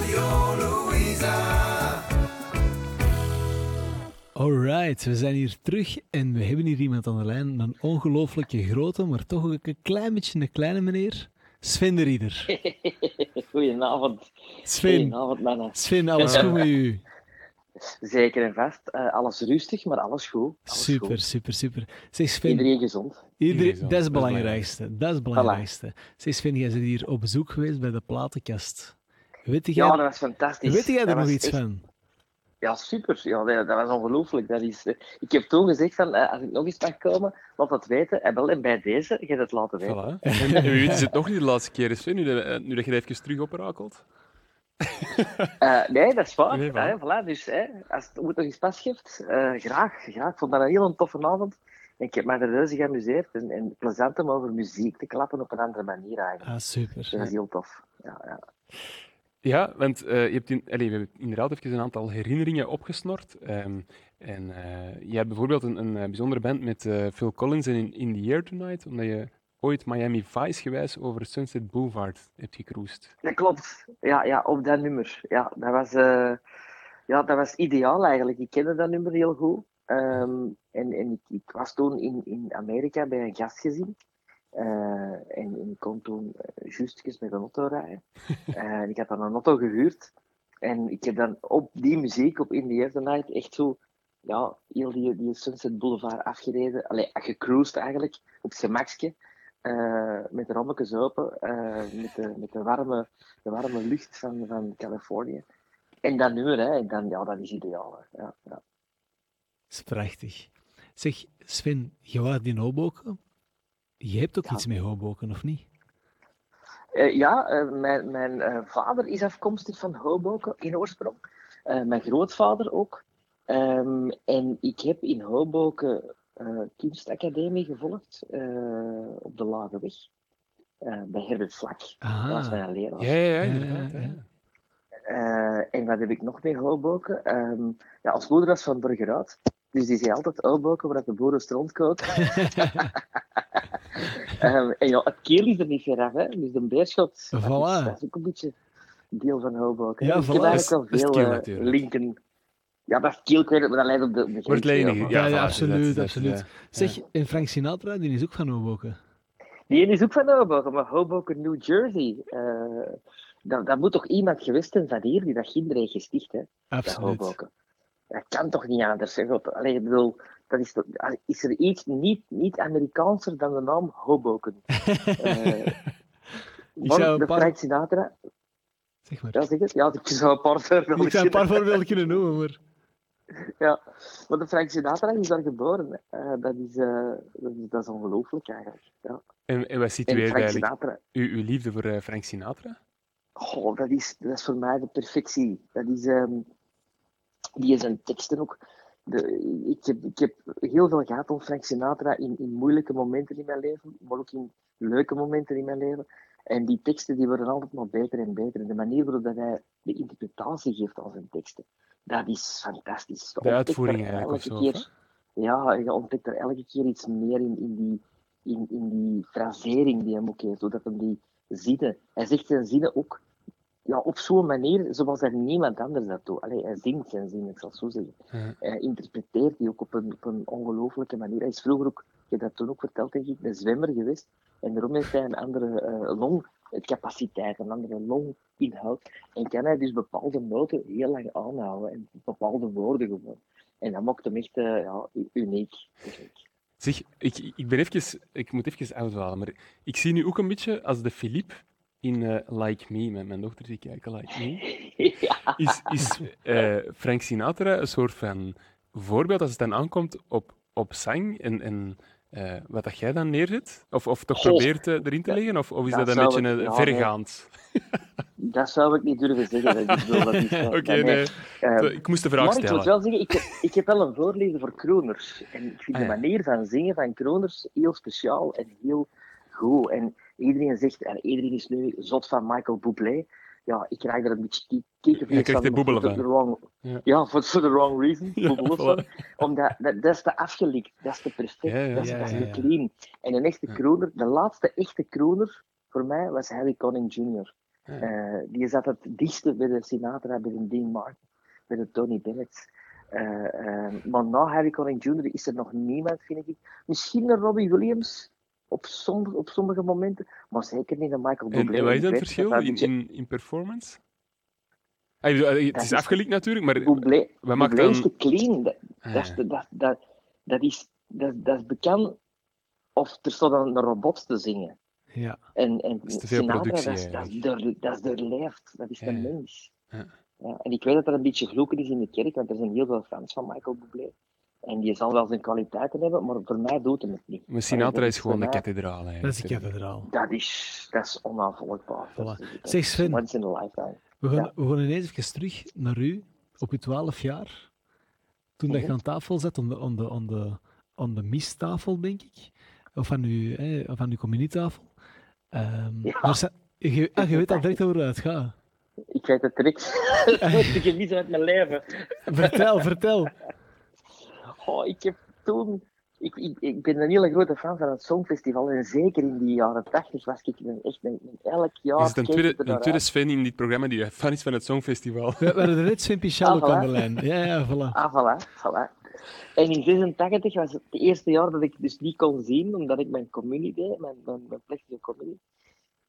Radio Louisa. Alright, we zijn hier terug en we hebben hier iemand aan de lijn. Een ongelooflijke grote, maar toch ook een klein beetje een kleine meneer. Sven de Rieder. Goedenavond. Sven, Goedenavond, mannen. Sven, alles goed met u? Zeker en vast. Eh, alles rustig, maar alles goed. Alles Super, goed. super, super. Zeg Sven, Iedereen gezond. iedereen- dat is het belangrijkste. Dat is het belangrijkste. Zeg Sven, jij bent hier op bezoek geweest bij de platenkast. Weet jij, Ja, dat was fantastisch. weet jij Dat er nog iets echt- van? Ja, super. Ja, dat, dat was ongelooflijk. Dat is, eh, ik heb toen gezegd, van, eh, als ik nog eens mag komen, laat dat weten. En wel, en bij deze, je het laten weten. Voilà. En, en wie weet is het nog niet de laatste keer, Sven, nu, dat- eh, nu dat je er even terug oprakelt? Eh, nee, dat is waar. Nee, voilà. Ja, voilà. Dus hè, als het moet nog eens pas geeft, eh, graag, graag. Ik vond dat een heel toffe avond. En ik heb me er reuze geamuseerd. En, en plezant om over muziek te klappen op een andere manier eigenlijk. Ah, super. Dus dat is heel tof. Ja, ja. Ja, want eh, je hebt in, allee, we inderdaad even een aantal herinneringen opgesnort. Ehm, en eh, je hebt bijvoorbeeld een, een eh, bijzondere band met eh, Phil Collins in, in the Air Tonight, omdat je ooit Miami Vice gewijs over Sunset Boulevard hebt gecruised. Dat klopt. Ja, ja, op dat nummer. Ja, dat was, ja, dat was ideaal eigenlijk. Ik kende dat nummer heel goed. Ehm, en en ik, ik was toen in, in Amerika bij een gastgezin. Eh, en, en ik kon toen uh, juistjes met een auto rijden. Eh, ik had dan een auto gehuurd. En ik heb dan op die muziek, op In the Air Tonight, echt zo ja, heel die, die Sunset Boulevard afgereden. Allee, gecruised eigenlijk, op het gemakje. Eh, met de rammetjes open, eh, met, de, met de, warme, de warme lucht van, van Californië. En dan nu, hè, en dan, ja, dat is ideaal. Hè. Ja, ja. Dat is prachtig. Zeg, Sven, je was in Hoboken. Je hebt ook Ja. iets met Hoboken, of niet? Eh, ja, eh, mijn, mijn eh, vader is afkomstig van Hoboken in oorsprong. Eh, mijn grootvader ook. Ehm, en ik heb in Hoboken eh kunstacademie gevolgd eh, op de Lage Weg. Eh, bij Herbert Vlak. Dat was Ah, mijn leraar. Ja, ja, ja, Ja, inderdaad. ja, ja. ja. Eh, en wat heb ik nog mee Hoboken? Ehm ja, als moeder was van Burgerhout. Dus die zei altijd Hoboken, waar de boeren stront kookt. Ehm, en ja, het keel is er niet ver af, hè. Dus de beerschot, dat, Voilà. is, dat is ook een beetje deel van Hoboken. Ja, ik voilà. heb Dat is- eigenlijk wel veel natuurlijk. linken. Ja, dat is keel, ik weet het, maar dat leidt op de, op de grens. Wordt lenig, Ja, absoluut, dat- dat- absoluut. dat- Zeg, en Frank Sinatra, die is ook van Hoboken. Die is ook van Hoboken, maar Hoboken, New Jersey. eh, dat, dat moet toch iemand geweest zijn van hier die dat kinderen heeft gesticht, hè? Absoluut. Hoboken. Dat kan toch niet anders? Hè? Allee, ik bedoel, dat is, er iets niet, niet Amerikaanser dan de naam Hoboken? Eh, Ik zou een de paar- Frank Sinatra, Zeg maar. ja, zeg het? Ja, ik zou een paar voorbeelden Ik zou een paar kunnen- voorbeelden kunnen noemen, maar... Ja, maar de Frank Sinatra is daar geboren. Eh, dat, is, eh, dat is, dat is ongelooflijk eigenlijk. Ja. En, en wat situeert eigenlijk uw, uw liefde voor Frank Sinatra? oh, dat, is, dat is voor mij de perfectie. Dat is, ehm, die is een teksten ook. De, ik, heb, ik heb heel veel gehad om Frank Sinatra in, in moeilijke momenten in mijn leven, maar ook in leuke momenten in mijn leven. En die teksten die worden altijd maar beter en beter. En de manier waarop dat hij de interpretatie geeft aan zijn teksten, dat is fantastisch. De uitvoering er eigenlijk of Ja, je ontdekt er elke keer iets meer in, in, die, in, in die frasering die hij ook heeft, zodat hem die zinnen... Hij zegt zijn zinnen ook ja, op zo'n manier zoals er niemand anders dat doet. Allee, hij zingt zijn zinnen, ik zal het zo zeggen. Ja. Hij interpreteert die ook op een, op een ongelooflijke manier. Hij is vroeger ook, ik heb dat toen ook verteld, denk ik, een zwemmer geweest. En daarom heeft hij een andere eh, longcapaciteit, een andere longinhoud. En kan hij dus bepaalde noten heel lang aanhouden en bepaalde woorden gewoon. En dat maakt hem echt eh, ja, uniek. Zeg, ik, ik ben even, ik moet even uitwalen, maar ik zie nu ook een beetje als de Philippe in eh, Like Me, met mijn dochter die kijken Like Me. ja. Is, is eh, Frank Sinatra een soort van voorbeeld als het dan aankomt op, op zang en, en eh, wat dat jij dan neerzet? Of, of toch Goh. probeert erin te leggen? Of, of is Dat dat een beetje ik- vergaand? Dat zou ik niet durven zeggen. Oké, nee. eh, Ik moest de vraag maar ik moet stellen. wel zeggen, ik heb, ik heb wel een voorliefde voor kroners. En ik vind Ah, de ja. manier van zingen van kroners heel speciaal en heel goed. En iedereen zegt, en iedereen is nu zot van Michael Bublé. Ja, ik krijg er een beetje ki- kiekenvlees Je krijgt van, boebelen for the van. wrong- Ja. Ja, for, for the wrong reason. Ja, voilà. van. Omdat, dat, dat is te afgelikt, dat is te perfect, Ja, dat is, dat is te clean. En een echte kroner, de laatste echte kroner voor mij was Harry Connick Jr. Eh, die zat het dichtste bij de Sinatra, bij de Dean Martin, bij de Tony Bennett. Eh, eh, maar na Harry Connick Jr. is er nog niemand, vind ik. Misschien een Robbie Williams op, som, op sommige momenten, maar zeker niet een Michael En, Bublé. en wat is dat verschil dat in, dat- in, in performance? Ah, bedoel, eh, het Dat is is- afgelikt natuurlijk, maar Bublé, maakt Bublé is dan... te clean. Dat, Ah, dat, is, dat, dat, dat, is, dat, dat is bekend of er staat een, een robot te zingen. Ja. En, en is te veel Sinatra, productie dat is, dat, is door, dat is doorleefd. Dat is een ja. mens. Ja. Ja, en ik weet dat er een beetje gloeken is in de kerk, want er zijn heel veel fans van Michael Bublé. En die zal wel zijn kwaliteiten hebben, maar voor mij doet hem het niet. maar Sinatra is gewoon de kathedraal Dat is eigenlijk. de kathedraal. Dat is, dat is Voilà. Zeg Sven. Once in a lifetime. We gaan, Ja. we gaan ineens even terug naar u, op uw 12 jaar. Toen dat je Mhm. aan tafel zat, aan de, aan de, aan de, aan de mistafel, denk ik. Of aan uw, hè, of aan uw communietafel. Ehm, Ja. je, ah, je weet al direct waar het gaat. Ik weet het direct. ik gemis uit mijn leven. Vertel, vertel. Oh, ik heb toen... Ik, ik, ik ben een hele grote fan van het Songfestival. En zeker in die jaren tachtig was ik een, echt een, een- elk jaar... Is het een tweede, er tweede. Sven in dit programma die fan is van het Songfestival? We, hadden er net Sven Pichal ook Ah, aan de voilà. lijn. Ja, ja, voilà. Ah, voilà, voilà. En in 86 was het het eerste jaar dat ik dus niet kon zien, omdat ik mijn communie deed, mijn, mijn, mijn plechtige communie.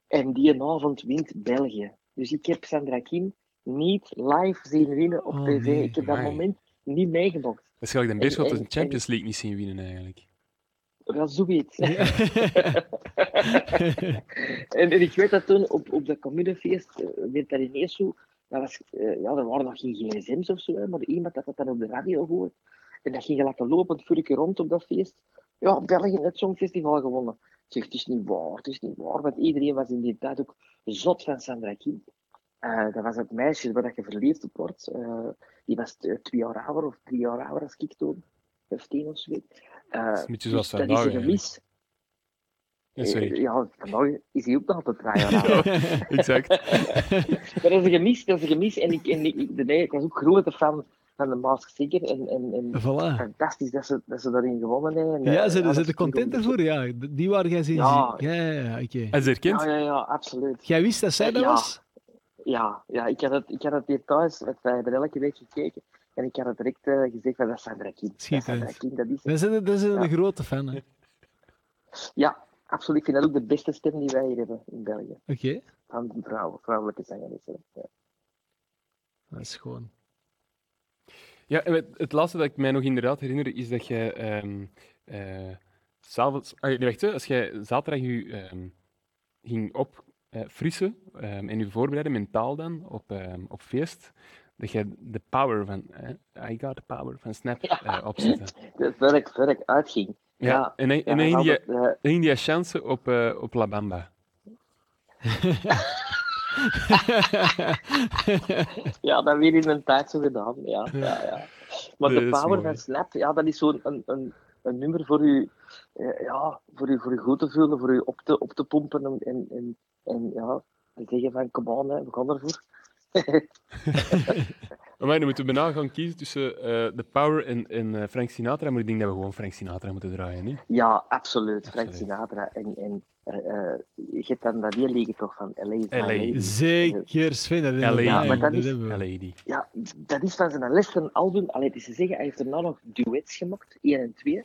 En die avond wint België. Dus ik heb Sandra Kim niet live zien winnen op Oh, tv. nee. Ik heb dat Amai. moment niet meegemaakt. Dat is gelijk de Beerschot de Champions League niet zien winnen eigenlijk. Wel zoiets. En, en ik weet dat toen op, op dat communiefeest eh, werd dat ineens zo. Dat was, eh, ja, er waren nog geen gsm's of zo, maar iemand had dat dan op de radio gehoord. En dat ging gelijk een lopend vuurtje rond op dat feest. Ja, België het Songfestival gewonnen. Ik zeg, het is niet waar, het is niet waar. Want iedereen was in die tijd ook zot van Sandra Kim. Eh, dat was het meisje waar dat je verliefd op wordt. Eh, die was eh, twee jaar ouder of drie jaar ouder als ik toen. 15 of zo. Uh, is een beetje zoals dat is vandaag een gemis. Ja, sorry. Ja, vandaag is hij ook nog altijd drie jaar ouder. Exact. Maar dat is een gemis, dat is een gemis. En ik, en ik, nee, ik was ook grote fan van de Masked Singer. En, en, en Voilà. fantastisch dat ze, dat ze daarin gewonnen hebben. En, Ja, ze dat zijn is er content ervoor? Ja, die waren jij zien. Ja. Ja, ja, ja, oké. En ze herkent? Ja, ja, ja, absoluut. Jij wist dat zij dat Ja. was? Ja, ja ik, had het, ik had het hier thuis, want wij hebben elke week gekeken. En ik had het direct eh, gezegd van dat is Sandra Kim. Dat is. Sandra Kim, dat is dat zijn Ja. een grote fan. hè. Ja, absoluut. Ik vind dat ook de beste stem die wij hier hebben in België. Oké, Van vrouwen, vrouwelijke zangeressen. Ja. dat is gewoon. Ja, en het, het laatste dat ik mij nog inderdaad herinner is dat jij ehm eh, s'avonds... Ah, nee, wacht, hè, als jij zaterdag je ehm, ging opfrissen ehm en je voorbereiden mentaal dan op, ehm, op feest, dat jij de power van... eh, I got the power van Snap eh, opzette. Dat werk, werk uitging. Ja, Ja, en, dan- en Ja, je, dan ging je chance op, op La Bamba. Ja, dat weer in een tijd zo gedaan. Ja, ja, ja. Maar de power van Snap, ja, dat is zo'n een, een, een nummer voor u, eh, ja, voor u, voor u goed te voelen, voor u op te, op te pompen en, en, en, en ja, te zeggen van, kom on, hè, we gaan ervoor. Maar dan moeten we bijna gaan kiezen tussen eh The Power en, en eh, Frank Sinatra, maar ik denk dat we gewoon Frank Sinatra moeten draaien, niet? Ja, absoluut. Frank Absoluut. Sinatra. En, en je hebt dan dat heel liedje toch van L.A. is my LA. lady. Zeker, Sven. Dat LA. we. Ja, maar dat is- we. Ja, dat is van zijn laatste album. Allee, het is te zeggen, hij heeft erna nog duets gemaakt, 1 en 2.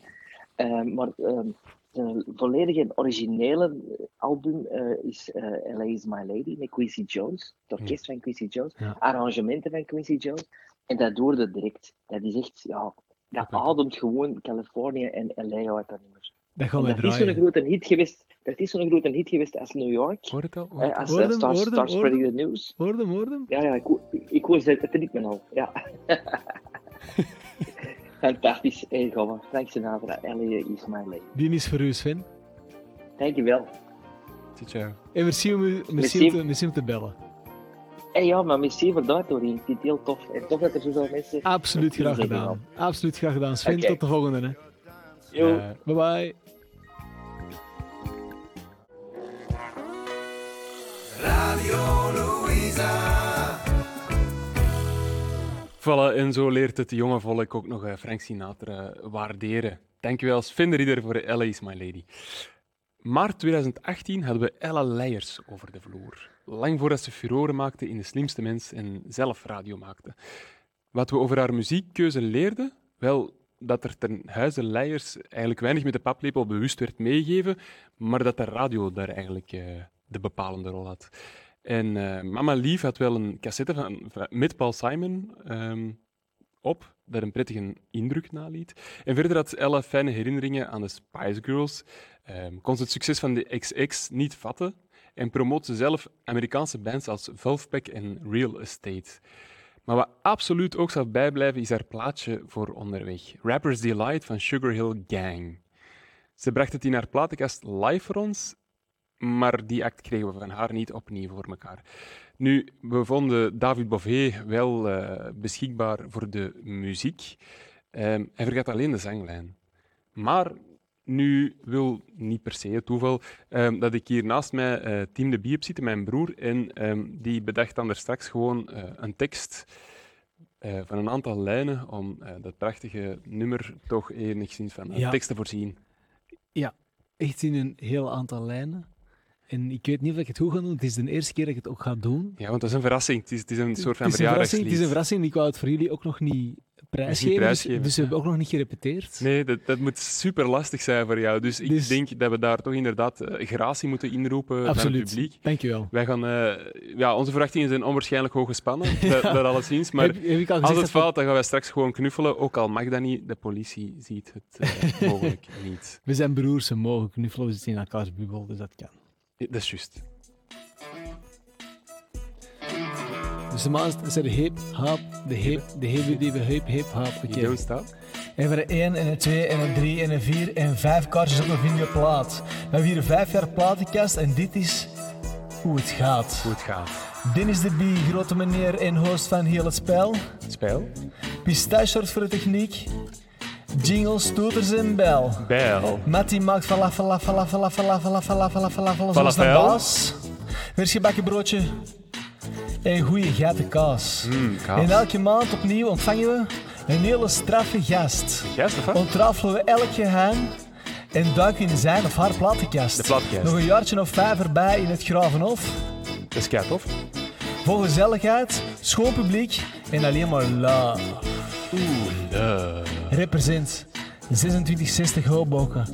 Eh, maar ehm, zijn volledige originele album eh, is eh LA is My Lady met Quincy Jones. Het orkest van Quincy Jones. Ja. Arrangementen van Quincy Jones. En dat doorde direct. Dat is echt, ja, dat Oké. ademt gewoon Californië en LA uit dat nummer. Dat gaan wij dat is zo'n grote hit geweest. Dat is zo'n grote hit geweest als New York. Hoor het al? Hoor Eh, al? als Hoor hem, Star, hoor Star hoor Spreading the News. Hoor hem, hoor hem? Ja, ja, ik, hoor- ik hoor het ritme al. Ja. Fantastisch. Hey, gewoon. Frank Sinatra, Ellie is my lady. Die is voor u, Sven. Dankjewel. Ciao, ciao. En merci om, u- merci om, te, merci om te bellen. Hey, ja, maar merci voor de uitnodiging. Ik vind het heel tof. En tof dat er zoveel mensen... Absoluut graag gedaan. Absoluut graag gedaan. Sven, tot de volgende. Hè. Yo. Eh, Bye Voilà, en zo leert het jonge volk ook nog eh, Frank Sinatra waarderen. Dankjewel, Sven voor LA is my lady. maart 2018 hadden we Ella Leijers over de vloer. Lang voordat ze furoren maakte in De Slimste Mens en zelf radio maakte. Wat we over haar muziekkeuze leerden? Wel, dat er ten huize Leijers eigenlijk weinig met de paplepel bewust werd meegegeven, maar dat de radio daar eigenlijk eh, de bepalende rol had. En eh, Mama Lief had wel een cassette van, met Paul Simon ehm, op, dat een prettige indruk naliet. En verder had Ella fijne herinneringen aan de Spice Girls, ehm, kon ze het succes van de XX niet vatten en promoot ze zelf Amerikaanse bands als Vulfpeck en Real Estate. Maar wat absoluut ook zal bijblijven is haar plaatje voor onderweg. Rapper's Delight van Sugar Hill Gang. Ze bracht het in haar platenkast live voor ons, maar die act kregen we van haar niet opnieuw voor elkaar. Nu, we vonden David Bové wel eh, beschikbaar voor de muziek. Ehm, hij vergat alleen de zanglijn. Maar nu wil niet per se het toeval ehm, dat ik hier naast mij eh Team de Bie heb zitten, mijn broer, en ehm, die bedacht dan er straks gewoon eh, een tekst van een aantal lijnen om dat prachtige nummer toch enigszins van Ja. tekst te voorzien. Echt in een heel aantal lijnen. En ik weet niet of ik het goed ga doen. Het is de eerste keer dat ik het ook ga doen. Ja, want dat is een verrassing. Het is, het is een soort van verrassing, het is een verjaardagslied. verrassing. Ik wou het voor jullie ook nog niet prijsgeven. dus- prijsgeven, Dus, we hebben ook nog niet gerepeteerd. Nee, dat, dat moet super lastig zijn voor jou. Dus ik Dus- denk dat we daar toch inderdaad eh, gratie moeten inroepen naar het Absoluut. publiek. Dankjewel. Wij gaan, eh, ja, onze verwachtingen zijn onwaarschijnlijk hoog gespannen, dat, dat alleszins. Maar heb, heb ik al als het fout, dan gaan wij straks gewoon knuffelen. Ook al mag dat niet, de politie ziet het eh, mogelijk niet. we, we zijn broers, we mogen knuffelen, we zitten in elkaars bubbel, dus dat kan. Ja, Dat is juist. Dus de maas is de hip, hop, de hip, de hip, die we hip, hip, hop. Oké. You don't stop. En voor een 1 en een 2 en een 3 en een 4 en 5 kaartjes op een videoplaat. We hebben hier een 5 jaar platenkast en dit is hoe het gaat. Hoe het gaat. Dennis de Bie, grote meneer en host van heel het spel. Spel. Pistache voor de techniek. Jingles, toeters en bel. Bijl. Mattie maakt falafel, falafel, falafel, falafel, falafel, falafel, Falafel. Vers gebakken broodje en goede gaten kaas. Mm, kaas. En elke maand opnieuw ontvangen we een hele straffe gast. Stefan? Ontrafelen we elk geheim en duiken in zijn of haar platenkast. De platenkast. Nog een jaartje of vijf erbij in het Gravenhof. Dat is kei tof. Voor gezelligheid, schoon publiek en alleen maar love. Oeh, Represent 2660 Hoboken.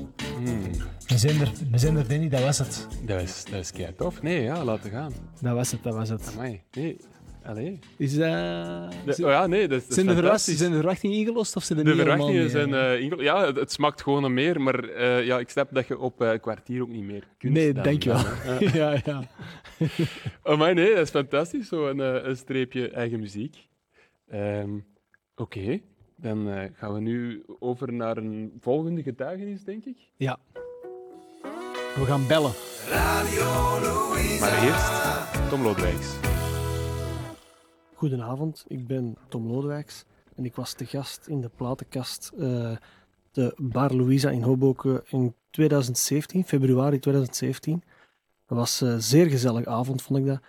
Mm, We zijn er, we zijn er, Danny, dat was het. dat is, dat is kei tof. Nee, ja, laten gaan. Dat was het, dat was het. Amai. Nee. Allee. Is, eh, De- zijn- oh ja, nee, dat, is- dat zijn, de verwacht- fantastisch. zijn de verwachtingen ingelost of zijn er De niet helemaal verwachtingen zijn eh? eh, ingel- Ja, het, het smaakt gewoon naar meer, maar eh, ja, ik snap dat je op eh, een kwartier ook niet meer kunt. Nee, dan- dankjewel. dan, eh. ja, ja. Oh, maar nee, dat is fantastisch, zo een, eh, een streepje eigen muziek. Ehm, Oké, dan eh, gaan we nu over naar een volgende getuigenis, denk ik. ja. We gaan bellen. Radio Louisa. Maar eerst Tom Lodewijks. Goedenavond, ik ben Tom Lodewijks en ik was te gast in de platenkast eh, de Bar Louisa in Hoboken in 2017, februari 2017. Dat was een zeer gezellige avond, vond ik dat.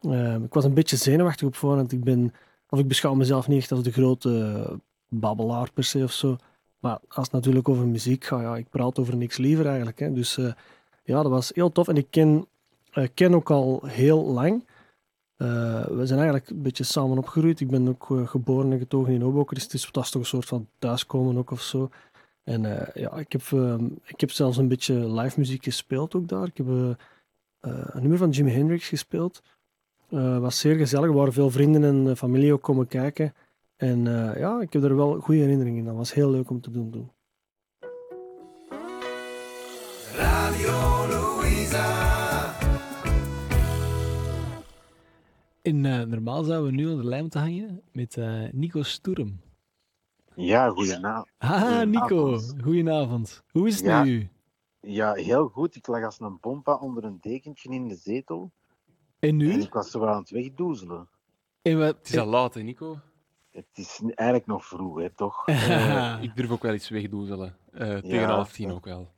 Eh, ik was een beetje zenuwachtig op voorhand. Ik ben, of ik beschouw mezelf niet echt als de grote babbelaar per se of zo. Maar als het natuurlijk over muziek gaat, ja, ik praat over niks liever eigenlijk. Hè. Dus eh, ja, dat was heel tof. En ik ken, eh, ken ook al heel lang. Eh, we zijn eigenlijk een beetje samen opgegroeid. Ik ben ook eh, geboren en getogen in Hoboken, dus dat is toch een soort van thuiskomen ook of zo. En eh, ja, ik heb, eh, ik heb zelfs een beetje live muziek gespeeld ook daar. Ik heb eh, eh, een nummer van Jimi Hendrix gespeeld. Eh was zeer gezellig. Er waren veel vrienden en eh, familie ook komen kijken. En eh, ja, ik heb er wel goede herinneringen in. Dat was heel leuk om te doen. doen. Radio Louisa. Eh, normaal zouden we nu aan de lijn moeten hangen met eh, Nico Sturm. Ja, goedenavond. Haha, Nico. Goedenavond. Goedenavond. Hoe is het Ja. met u? Ja, heel goed. Ik lag als een pompa onder een dekentje in de zetel. En En nu? ik was zo aan het wegdoezelen. En wat, Het is al laat, hè, Nico? Het is eigenlijk nog vroeg, hè, toch? Eh, ik durf ook wel iets wegdoezelen. Eh, tegen Ja. half tien ook wel.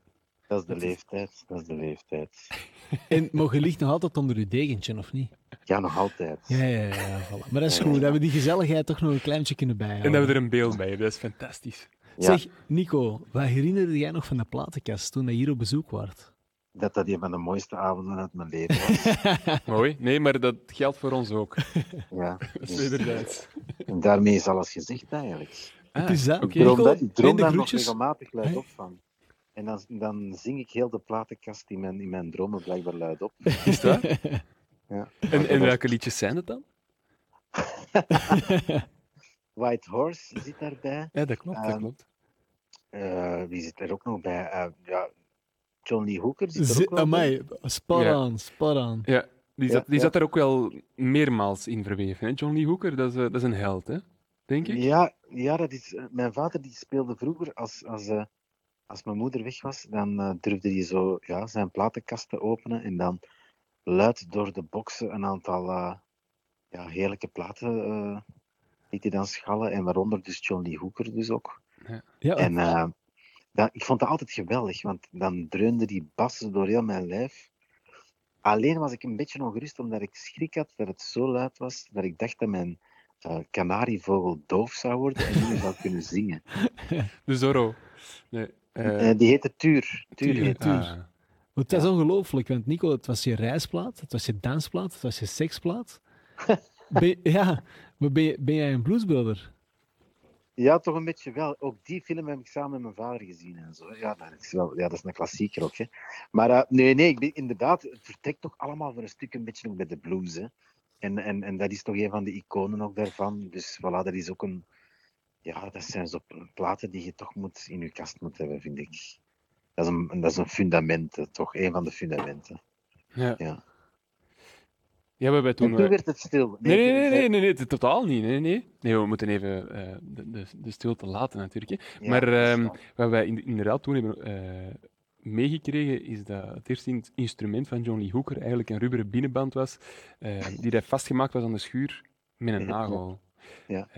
Dat is de leeftijd. Dat is de leeftijd. en mogen ligt nog altijd onder uw degentje, of niet? Ja, nog altijd. Ja, ja, ja. ja, voilà. Maar dat is goed. Dat we die gezelligheid toch nog een kleintje kunnen bijhouden. En dat we er een beeld bij hebben, dat is fantastisch. Ja. Zeg, Nico, wat herinnerde jij nog van de platenkast toen je hier op bezoek was? Dat dat een van de mooiste avonden uit mijn leven was. Mooi. Nee, maar dat geldt voor ons ook. ja. Dat is Dus- wederzijds. en daarmee is alles gezegd eigenlijk. Het is dat. Ah. Ik droom, daar- ik droom de daar nog regelmatig luid Hey. op van. En dan, dan zing ik heel de platenkast in mijn, in mijn dromen blijkbaar luid op. Is dat? Ja. En, en welke liedjes zijn het dan? White Horse zit daarbij. Ja, dat klopt. Dat Ehm, klopt. Eh, wie zit er ook nog bij? Eh, ja, John Lee Hooker zit er ook wel. Amai, Ja. aan, aan. Ja, die Ja, zat, die ja. zat er ook wel meermaals in verweven. Hè? John Lee Hooker, dat is, eh, dat is een held, hè? denk ik. Ja, ja dat is, eh, mijn vader die speelde vroeger, als, als, eh, als mijn moeder weg was, dan durfde hij zo ja, zijn platenkast te openen en dan luid door de boxen een aantal eh, ja, heerlijke platen eh liet hij dan schallen. En waaronder dus John Lee Hooker dus ook. Ja, En eh, dat, ik vond dat altijd geweldig, want dan dreunde die bassen door heel mijn lijf. Alleen was ik een beetje ongerust omdat ik schrik had dat het zo luid was dat ik dacht dat mijn eh, kanarievogel doof zou worden en niet meer zou kunnen zingen. De Zorro. Nee, eh, Eh, die heette Tuur. Tuur Tuur, heet Tuur. ah, het is ongelooflijk, want Nico, het was je reisplaat, het was je dansplaat, het was je seksplaat. Ben, ja, maar ben, je- ben jij een bluesbrother? Ja, toch een beetje wel. Ook die film heb ik samen met mijn vader gezien en zo. Ja, dat is, wel, ja, dat is een klassieker ook. Hè. Maar eh, nee, nee, ik ben, inderdaad, het vertrekt toch allemaal voor een stuk een beetje ook bij de blues. Hè. En, en, en dat is toch een van de iconen ook daarvan. Dus voilà, dat is ook een... Ja, dat zijn zo platen die je toch moet in je kast moet hebben, vind ik. Dat is een, dat is een fundament, hè, toch? Een van de fundamenten. ja. Ja. Ja, we hebben En toen... toen werd het stil. Nee, nee, nee, nee, nee, totaal niet. Nee, nee. nee, we moeten even eh, de, de, de stilte laten natuurlijk. Hè. Ja, maar ehm, wat wij in- inderdaad toen hebben eh, meegekregen, is dat het eerste in- instrument van John Lee Hooker eigenlijk een rubberen binnenband was, eh, die hij vastgemaakt was aan de schuur met een nagel. Ja.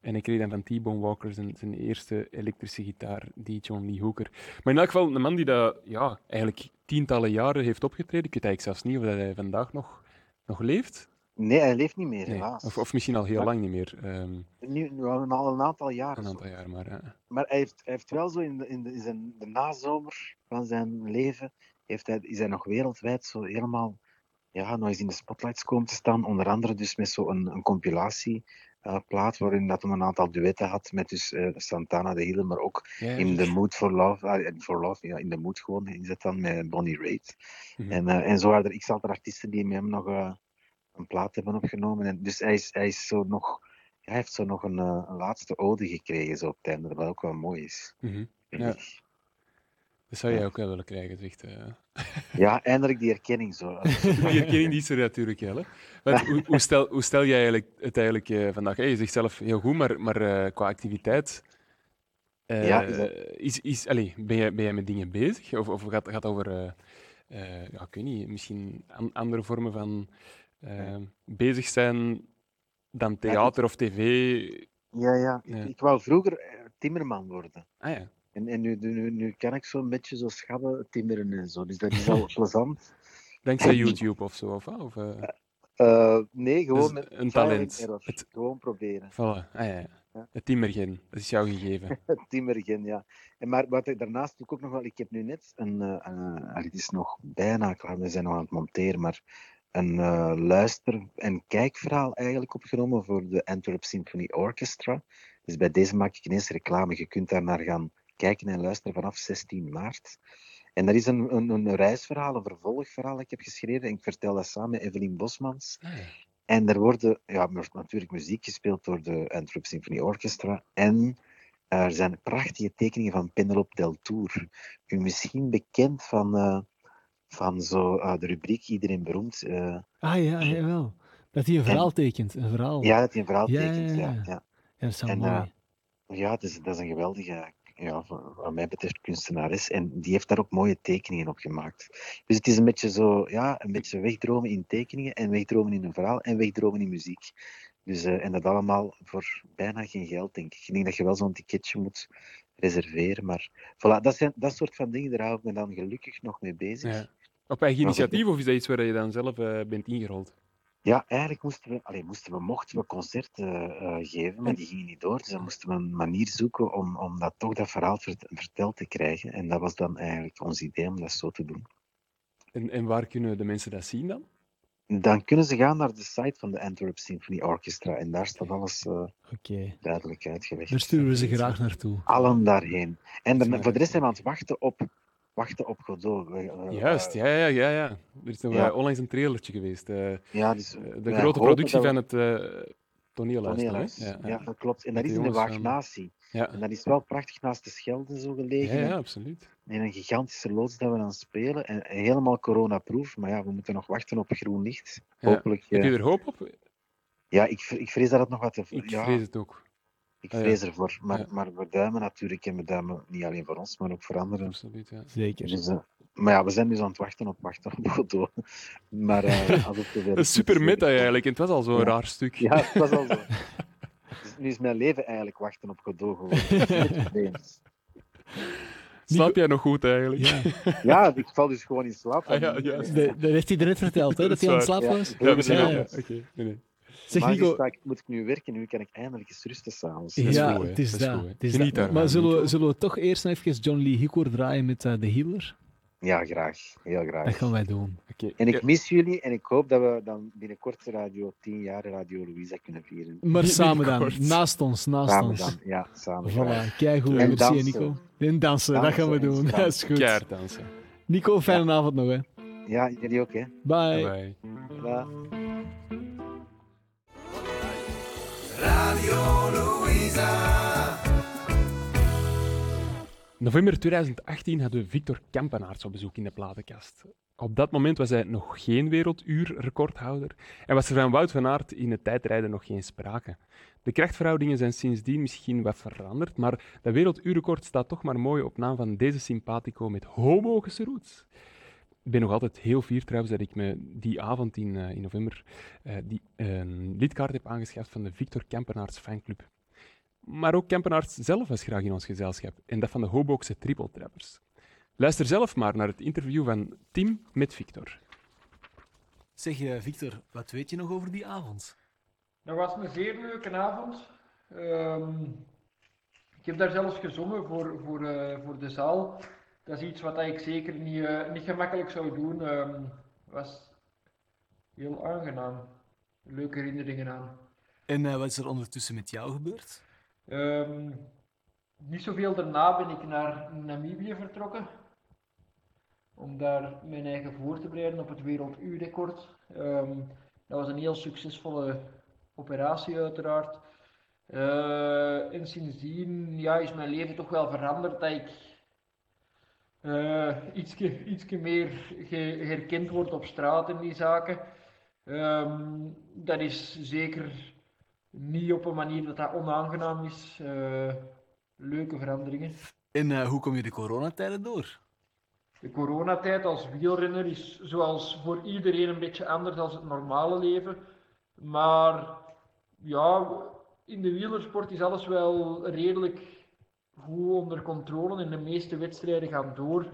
En ik kreeg dan van T-Bone Walker zijn, zijn eerste elektrische gitaar, die John Lee Hooker. Maar in elk geval een man die dat ja, eigenlijk tientallen jaren heeft opgetreden. Ik weet eigenlijk zelfs niet of hij vandaag nog, nog leeft. Nee, hij leeft niet meer, Nee. helaas. Of, of misschien al heel Maar- lang niet meer. Ehm, Nu, nu al een, al een aantal jaren. een aantal jaar, maar... Maar hij heeft, hij heeft wel zo in de, in de, in zijn, de nazomer van zijn leven, heeft hij, is hij nog wereldwijd zo helemaal ja, nog eens in de spotlights komen te staan. Onder andere dus met zo'n een, een compilatieplaat waarin dat hij een aantal duetten had met dus, eh, Santana de Healer, maar ook in. The Mood for Love, ah, for Love ja, in The Mood gewoon is het dan met Bonnie Raitt. Mhm. En, eh, en zo waren er x aantal artiesten die met hem nog eh, een plaat hebben opgenomen. En dus hij, is, hij, is zo nog, hij heeft zo nog een, eh, een laatste ode gekregen zo op het einde, wat ook wel mooi is. Mhm. Ja. Dat zou jij ook wel willen krijgen, zegt. eh. Ja, eindelijk die erkenning zo. Die herkenning die is er natuurlijk wel. Hè. Want hoe, hoe, stel, hoe stel jij eigenlijk, het eigenlijk eh, vandaag? Hey, je zegt zelf heel goed, maar, maar eh, qua activiteit. Ja, is dat- is, is, allee, ben, jij, ben jij met dingen bezig? Of, of gaat het over, ja, ik weet niet, misschien an- andere vormen van bezig zijn dan theater of tv? Ja, ja. Ja. Ik, ik wou vroeger timmerman worden. Ah ja. En, en nu, nu, nu kan ik zo'n beetje zo schabben timmeren en zo. Dus dat is al plezant. Dankzij YouTube of zo? Of, of, eh, Eh, nee, gewoon Dus met een talent. Het- Gewoon proberen. voilà. Ah, ja, ja. Ja. Het timmergen, dat is jou gegeven. Timmergen, ja. En maar wat ik daarnaast doe ik ook nog wel... Ik heb nu net een... eh, eh, het is nog bijna klaar, we zijn nog aan het monteren, maar een eh, luister- en kijkverhaal eigenlijk opgenomen voor de Antwerp Symphony Orchestra. Dus bij deze maak ik ineens reclame. Je kunt daar naar gaan kijken en luisteren vanaf 16 maart. En dat is een, een, een reisverhaal, een vervolgverhaal dat ik heb geschreven. En ik vertel dat samen met Evelien Bosmans. Ah, ja. En er worden ja, er wordt natuurlijk muziek gespeeld door de Antwerp Symphony Orchestra. En er zijn prachtige tekeningen van Penelope Del Tour. U misschien bekend van, eh, van zo, eh, de rubriek Iedereen beroemd. eh, Ah ja, jawel. Dat hij een verhaal tekent, een verhaal. ja, dat hij een verhaal Ja, tekent. ja, Ja, ja. dat is wel En, mooi. ja dat, is, dat is een geweldige, ja, wat mij betreft, kunstenares. En die heeft daar ook mooie tekeningen op gemaakt. Dus het is een beetje zo, ja, een beetje wegdromen in tekeningen en wegdromen in een verhaal en wegdromen in muziek. Dus, eh, en dat allemaal voor bijna geen geld, denk ik. Ik denk dat je wel zo'n ticketje moet reserveren. Maar voilà, dat, zijn, dat soort van dingen, daar hou ik me dan gelukkig nog mee bezig. Ja. Op eigen initiatief of is dat iets waar je dan zelf eh, bent ingerold? Ja, eigenlijk moesten we, allee, moesten we, mochten we concerten eh, geven, maar die gingen niet door. Dus dan moesten we een manier zoeken om, om dat toch dat verhaal vert- verteld te krijgen. En dat was dan eigenlijk ons idee om dat zo te doen. En, en waar kunnen de mensen dat zien dan? Dan kunnen ze gaan naar de site van de Antwerp Symphony Orchestra en daar staat alles eh, Oké. duidelijk uitgelegd. Daar sturen we ze graag naartoe. Allen daarheen. En dan, voor de rest zijn we aan het wachten op, wachten op Godot. We, eh, Juist, ja, ja, ja, ja. Er is nog Ja. eh, onlangs een trailertje geweest. eh, Ja, dus, de grote productie we- van het eh toneelhuis. dan? Toneelhuis. Ja, dat klopt. En dat is in de. Waagnatie. Ja. En dat is wel prachtig naast de Schelde zo gelegen. Ja, ja, absoluut. In een gigantische loods dat we dan spelen. En en helemaal coronaproof. Maar ja, we moeten nog wachten op groen licht. Hopelijk. Heb eh, je er hoop op? Ja, ik, ik vrees dat het nog wat te... Ik vrees het ook. Ik Ah, ja. vrees ervoor. Maar, Ja. maar we duimen natuurlijk. En we duimen niet alleen voor ons, maar ook voor anderen. Absoluut, ja. Zeker. Dus, eh, maar ja, we zijn dus aan het wachten op wachten op Godot. Maar eh, als het super meta eigenlijk. En het was al zo'n Ja. raar stuk. Ja, het was al zo. Dus nu is mijn leven eigenlijk wachten op Godot geworden. Snap jij nog goed eigenlijk? Ja. Ja, ik val dus gewoon in slaap. Ah, ja, juist. Dat, dat heeft hij net verteld, hè, dat hij aan het slapen Ja, was. Ja, we zijn Ja, ja. ja. Oké, nee, nee. Zeg Maar Nico, moet ik nu werken, nu kan ik eindelijk eens rusten s'avonds. ja, goed, het is Dat is dat. goed, hè. het is Geniet dat. daarvan, Maar zullen we, zullen we toch eerst even John Lee Hooker draaien met eh, de Healer? Ja, graag. Heel Dat graag. gaan wij doen. Oké. En ik mis jullie en ik hoop dat we dan binnenkort Radio 10 jaar Radio Louisa kunnen vieren. Maar samen dan, naast ons, naast Samen ons. dan. Ja, samen. Voilà, keigoed. En Merci, dansen. Nico. En dansen, dat gaan we doen. Dat is goed. Dansen. Nico, fijne avond nog, hè. Ja, jullie ook, hè. Bye. Bye. Dag. Radio. November 2018 hadden we Victor Kampenaerts op bezoek in de platenkast. Op dat moment was hij nog geen werelduurrecordhouder en was er van Wout van Aert in het tijdrijden nog geen sprake. De krachtverhoudingen zijn sindsdien misschien wat veranderd, maar dat werelduurrecord staat toch maar mooi op naam van deze sympathico met homogische roots. Ik ben nog altijd heel fier trouwens dat ik me die avond in, eh, in november eh, die, een lidkaart heb aangeschaft van de Victor Kampenaerts fanclub. Maar ook Kempenaerts zelf was graag in ons gezelschap en dat van de Hoboekse Triple Trappers. Luister zelf maar naar het interview van Tim met Victor. Zeg, eh, Victor, wat weet je nog over die avond? Dat was een zeer leuke avond. Ehm, ik heb daar zelfs gezongen voor, voor, eh, voor de zaal. Dat is iets wat ik zeker niet, eh, niet gemakkelijk zou doen. Het was heel aangenaam. Leuke herinneringen aan. En eh, wat is er ondertussen met jou gebeurd? Ehm, niet zoveel daarna ben ik naar Namibië vertrokken. Om daar mijn eigen voor te bereiden op het werelduurrecord. Ehm, dat was een heel succesvolle operatie uiteraard. Eh, en sindsdien ja, is mijn leven toch wel veranderd dat ik eh ietske, ietske meer ge- herkend word op straat en die zaken. Ehm, dat is zeker niet op een manier dat dat onaangenaam is. Eh, leuke veranderingen. En eh, hoe kom je de coronatijden door? De coronatijd als wielrenner is zoals voor iedereen een beetje anders dan het normale leven. Maar ja, in de wielersport is alles wel redelijk goed onder controle en de meeste wedstrijden gaan door.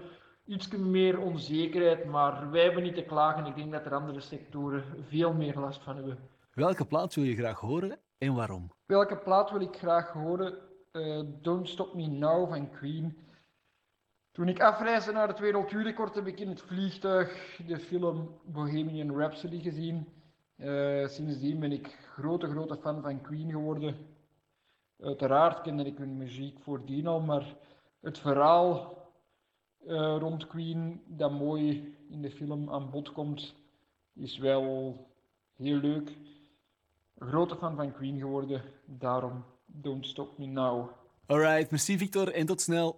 Iets meer onzekerheid, maar wij hebben niet te klagen. Ik denk dat er andere sectoren veel meer last van hebben. Welke plaats wil je graag horen en waarom? Welke plaat wil ik graag horen? Eh, Don't Stop Me Now van Queen. Toen ik afreisde naar het werelduurrecord heb ik in het vliegtuig de film Bohemian Rhapsody gezien. Eh, sindsdien ben ik grote, grote fan van Queen geworden. Uiteraard kende ik hun muziek voordien al, maar het verhaal eh, rond Queen dat mooi in de film aan bod komt, is wel heel leuk. Grote fan van Queen geworden, daarom Don't Stop Me Now. Alright, merci Victor en tot snel.